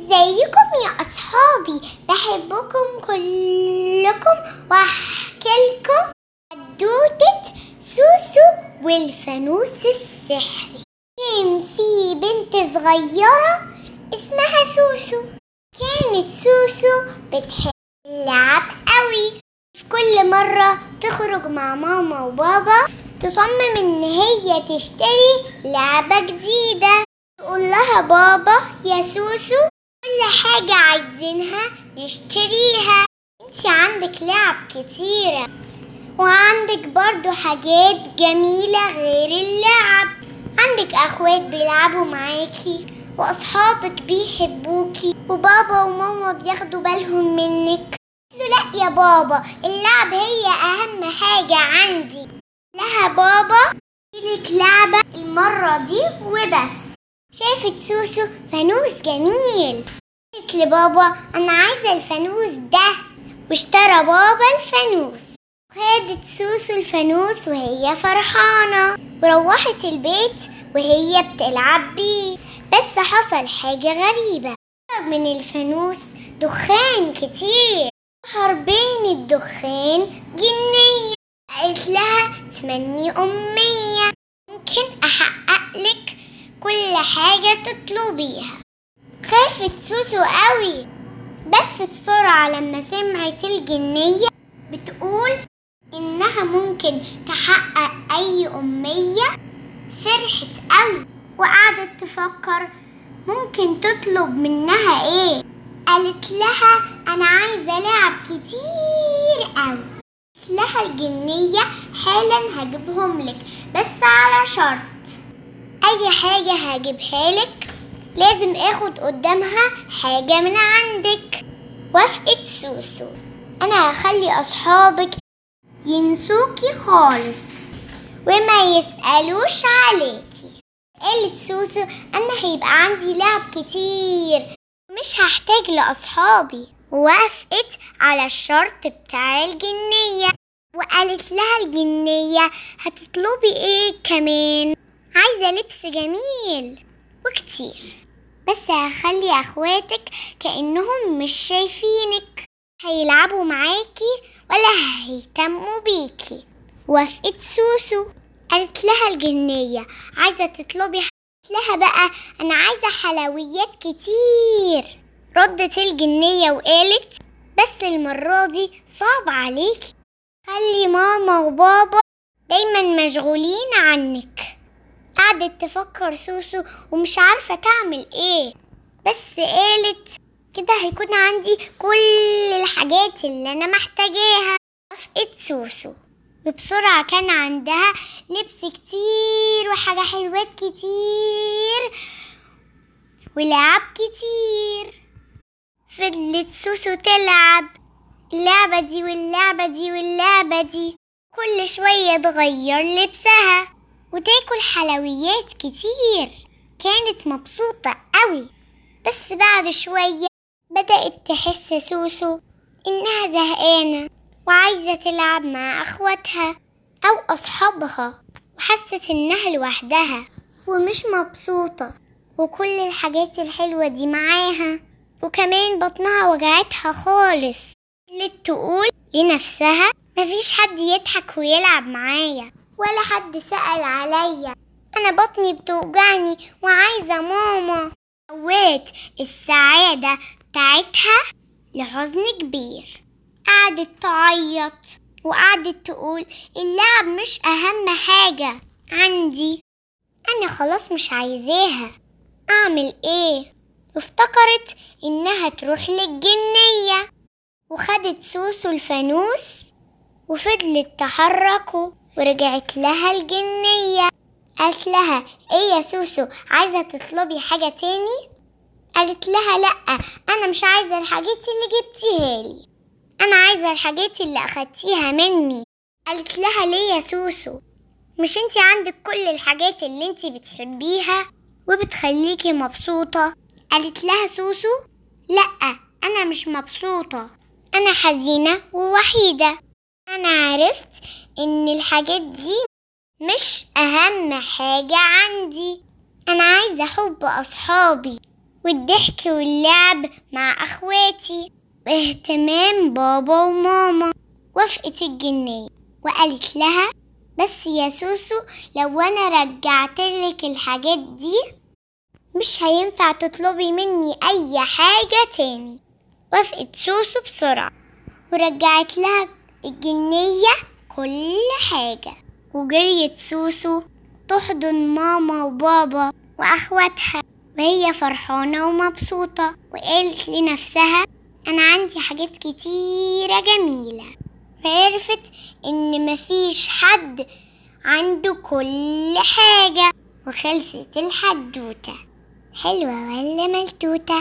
ازيكم يا اصحابي؟ بحبكم كلكم واحكي لكم حدوتة سوسو والفانوس السحري. كان في بنت صغيرة اسمها سوسو. كانت سوسو بتحب اللعب قوي. في كل مرة تخرج مع ماما وبابا تصمم إن هي تشتري لعبة جديدة. تقول لها بابا يا سوسو كل حاجة عايزينها نشتريها. انتي عندك لعب كتيرة. وعندك برضو حاجات جميلة غير اللعب. عندك أخوات بيلعبوا معاكي وأصحابك بيحبوكي وبابا وماما بياخدوا بالهم منك. له لا يا بابا اللعب هي أهم حاجة عندي. لها بابا لك لعبة المرة دي وبس. شافت سوسو فانوس جميل. قالت لبابا أنا عايزة الفانوس ده. واشترى بابا الفانوس. خدت سوسو الفانوس وهي فرحانة. وروحت البيت وهي بتلعب بيه. بس حصل حاجة غريبة. من الفانوس دخان كتير. ظهر بين الدخان جنية. قالت لها تمني أمية. ممكن أحقق كل حاجة تطلبيها خافت سوسو قوي. بس بسرعة لما سمعت الجنية بتقول إنها ممكن تحقق أي أمية. فرحت قوي وقعدت تفكر ممكن تطلب منها إيه. قالت لها أنا عايزة لعب كتير قوي. قالت لها الجنية حالا هجيبهم لك بس على شرط. أي حاجة هجيبها لك لازم آخد قدامها حاجة من عندك. وافقت سوسو. أنا هخلي أصحابك ينسوكي خالص. وما يسألوش عليكي. قالت سوسو أنا هيبقى عندي لعب كتير. مش هحتاج لأصحابي. ووافقت على الشرط بتاع الجنية. وقالت لها الجنية هتطلبي إيه كمان؟ عايزة لبس جميل وكتير. بس هخلي أخواتك كأنهم مش شايفينك. هيلعبوا معاكي ولا هيهتموا بيكي. وافقت سوسو. قالت لها الجنية. عايزة تطلبي قالت لها بقى أنا عايزة حلويات كتير. ردت الجنية وقالت بس المرة دي صعب عليكي. خلي ماما وبابا دايما مشغولين عنك. قعدت تفكر سوسو ومش عارفة تعمل إيه. بس قالت كده هيكون عندي كل الحاجات اللي أنا محتاجاها. وافقت سوسو. وبسرعة كان عندها لبس كتير وحاجة حلوات كتير ولعب كتير. فضلت سوسو تلعب. اللعبة دي واللعبة دي واللعبة دي. كل شوية تغير لبسها. وتاكل حلويات كتير. كانت مبسوطة قوي. بس بعد شوية بدأت تحس سوسو إنها زهقانة وعايزة تلعب مع أخواتها أو أصحابها وحست إنها لوحدها ومش مبسوطة. وكل الحاجات الحلوة دي معاها وكمان بطنها وجعتها خالص. قلت تقول لنفسها مفيش حد يضحك ويلعب معايا. ولا حد سأل عليا. أنا بطني بتوجعني وعايزة ماما. حولت السعادة بتاعتها لحزن كبير. قعدت تعيط وقعدت تقول اللعب مش أهم حاجة عندي. أنا خلاص مش عايزاها. أعمل إيه؟ وافتكرت إنها تروح للجنية. وخدت سوسو الفانوس وفضلت تحركه. ورجعت لها الجنية. قالت لها إيه يا سوسو عايزة تطلبي حاجة تاني؟ قالت لها لأ أنا مش عايزة الحاجات اللي جبتيها لي. أنا عايزة الحاجات اللي أخدتيها مني. قالت لها ليه يا سوسو؟ مش انتي عندك كل الحاجات اللي انتي بتحبيها وبتخليكي مبسوطة؟ قالت لها سوسو لأ أنا مش مبسوطة. أنا حزينة ووحيدة. أنا عرفت إن الحاجات دي مش أهم حاجة عندي. أنا عايزة حب أصحابي والضحك واللعب مع أخواتي باهتمام بابا وماما. وافقت الجنية وقالت لها بس يا سوسو لو أنا رجعتلك الحاجات دي مش هينفع تطلبي مني أي حاجة تاني. وافقت سوسو بسرعة ورجعت لها الجنية كل حاجة. وجريت سوسو تحضن ماما وبابا وأخواتها وهي فرحانة ومبسوطة وقالت لنفسها أنا عندي حاجات كتيرة جميلة. وعرفت إن مفيش حد عنده كل حاجة وخلصت الحدوتة. حلوة ولا ملتوتة؟